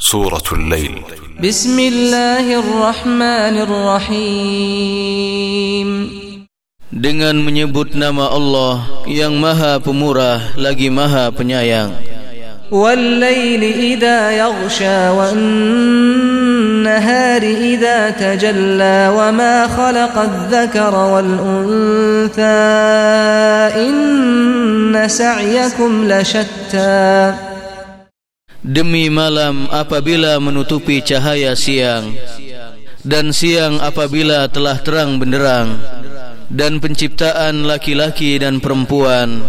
سورة الليل. بسم الله الرحمن الرحيم. Dengan menyebut nama Allah yang maha pemurah lagi maha penyayang. والليل إذا يغشى والنهار إذا تجلى وما خلق الذكر والأنثى إن سعيكم لشتى Demi malam apabila menutupi cahaya siang Dan siang apabila telah terang benderang Dan penciptaan laki-laki dan perempuan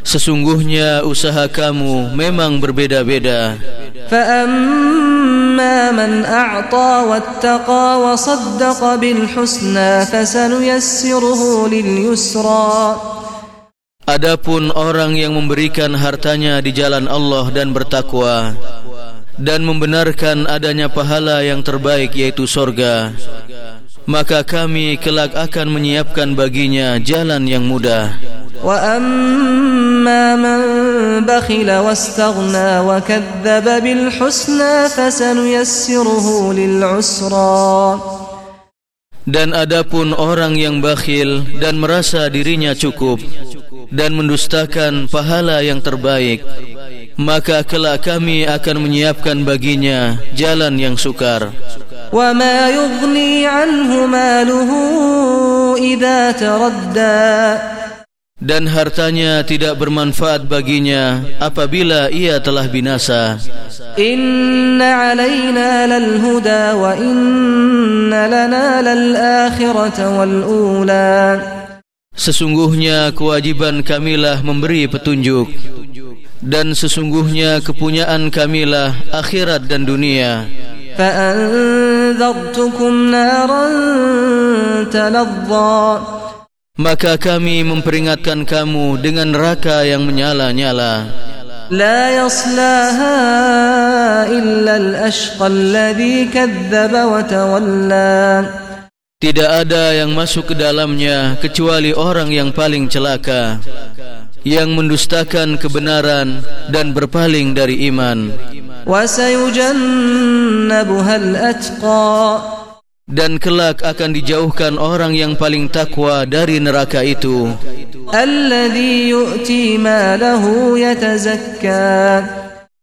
Sesungguhnya usaha kamu memang berbeda-beda فأما من أعطى واتقى وصدق بالحسنى فسنيسره لليسرى Adapun orang yang memberikan hartanya di jalan Allah dan bertakwa dan membenarkan adanya pahala yang terbaik yaitu sorga maka kami kelak akan menyiapkan baginya jalan yang mudah. Wa amma man bakhila wastaghna wa kadzdzaba bil husna fasanuyassiruhu lil usra dan adapun orang yang bakhil dan merasa dirinya cukup dan mendustakan pahala yang terbaik maka kelak kami akan menyiapkan baginya jalan yang sukar. Wa ma yughni anhu maluhu idza taradda. Dan hartanya tidak bermanfaat baginya apabila ia telah binasa. Inna alaina lal huda wa inna lana lal akhirata wal ula. Sesungguhnya kewajiban kamilah memberi petunjuk dan sesungguhnya kepunyaan kamilah akhirat dan dunia. فأنذرتكم نارا تلظى Maka kami memperingatkan kamu dengan neraka yang menyala-nyala. لا يصلاها إلا الأشقى الذي كذب وتولى tidak ada yang masuk ke dalamnya kecuali orang yang paling celaka yang mendustakan kebenaran dan berpaling dari iman. Dan kelak akan dijauhkan orang yang paling takwa dari neraka itu. Alladhi yu'ti malahu yatazakka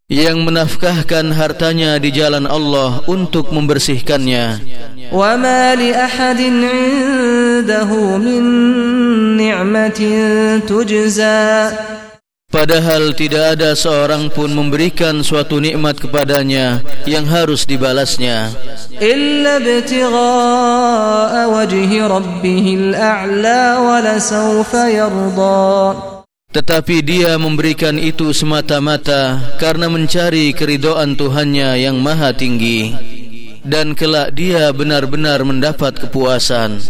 yang menafkahkan hartanya di jalan Allah untuk membersihkannya وَمَا لِأَحَدٍ عِنْدَهُ min نِعْمَةٍ tujza. Padahal tidak ada seorang pun memberikan suatu nikmat kepadanya yang harus dibalasnya. Illa bitigha wajhi rabbihil a'la wa la sawfa tetapi dia memberikan itu semata-mata karena mencari keridoan Tuhannya yang maha tinggi. Dan kelak dia benar-benar mendapat kepuasan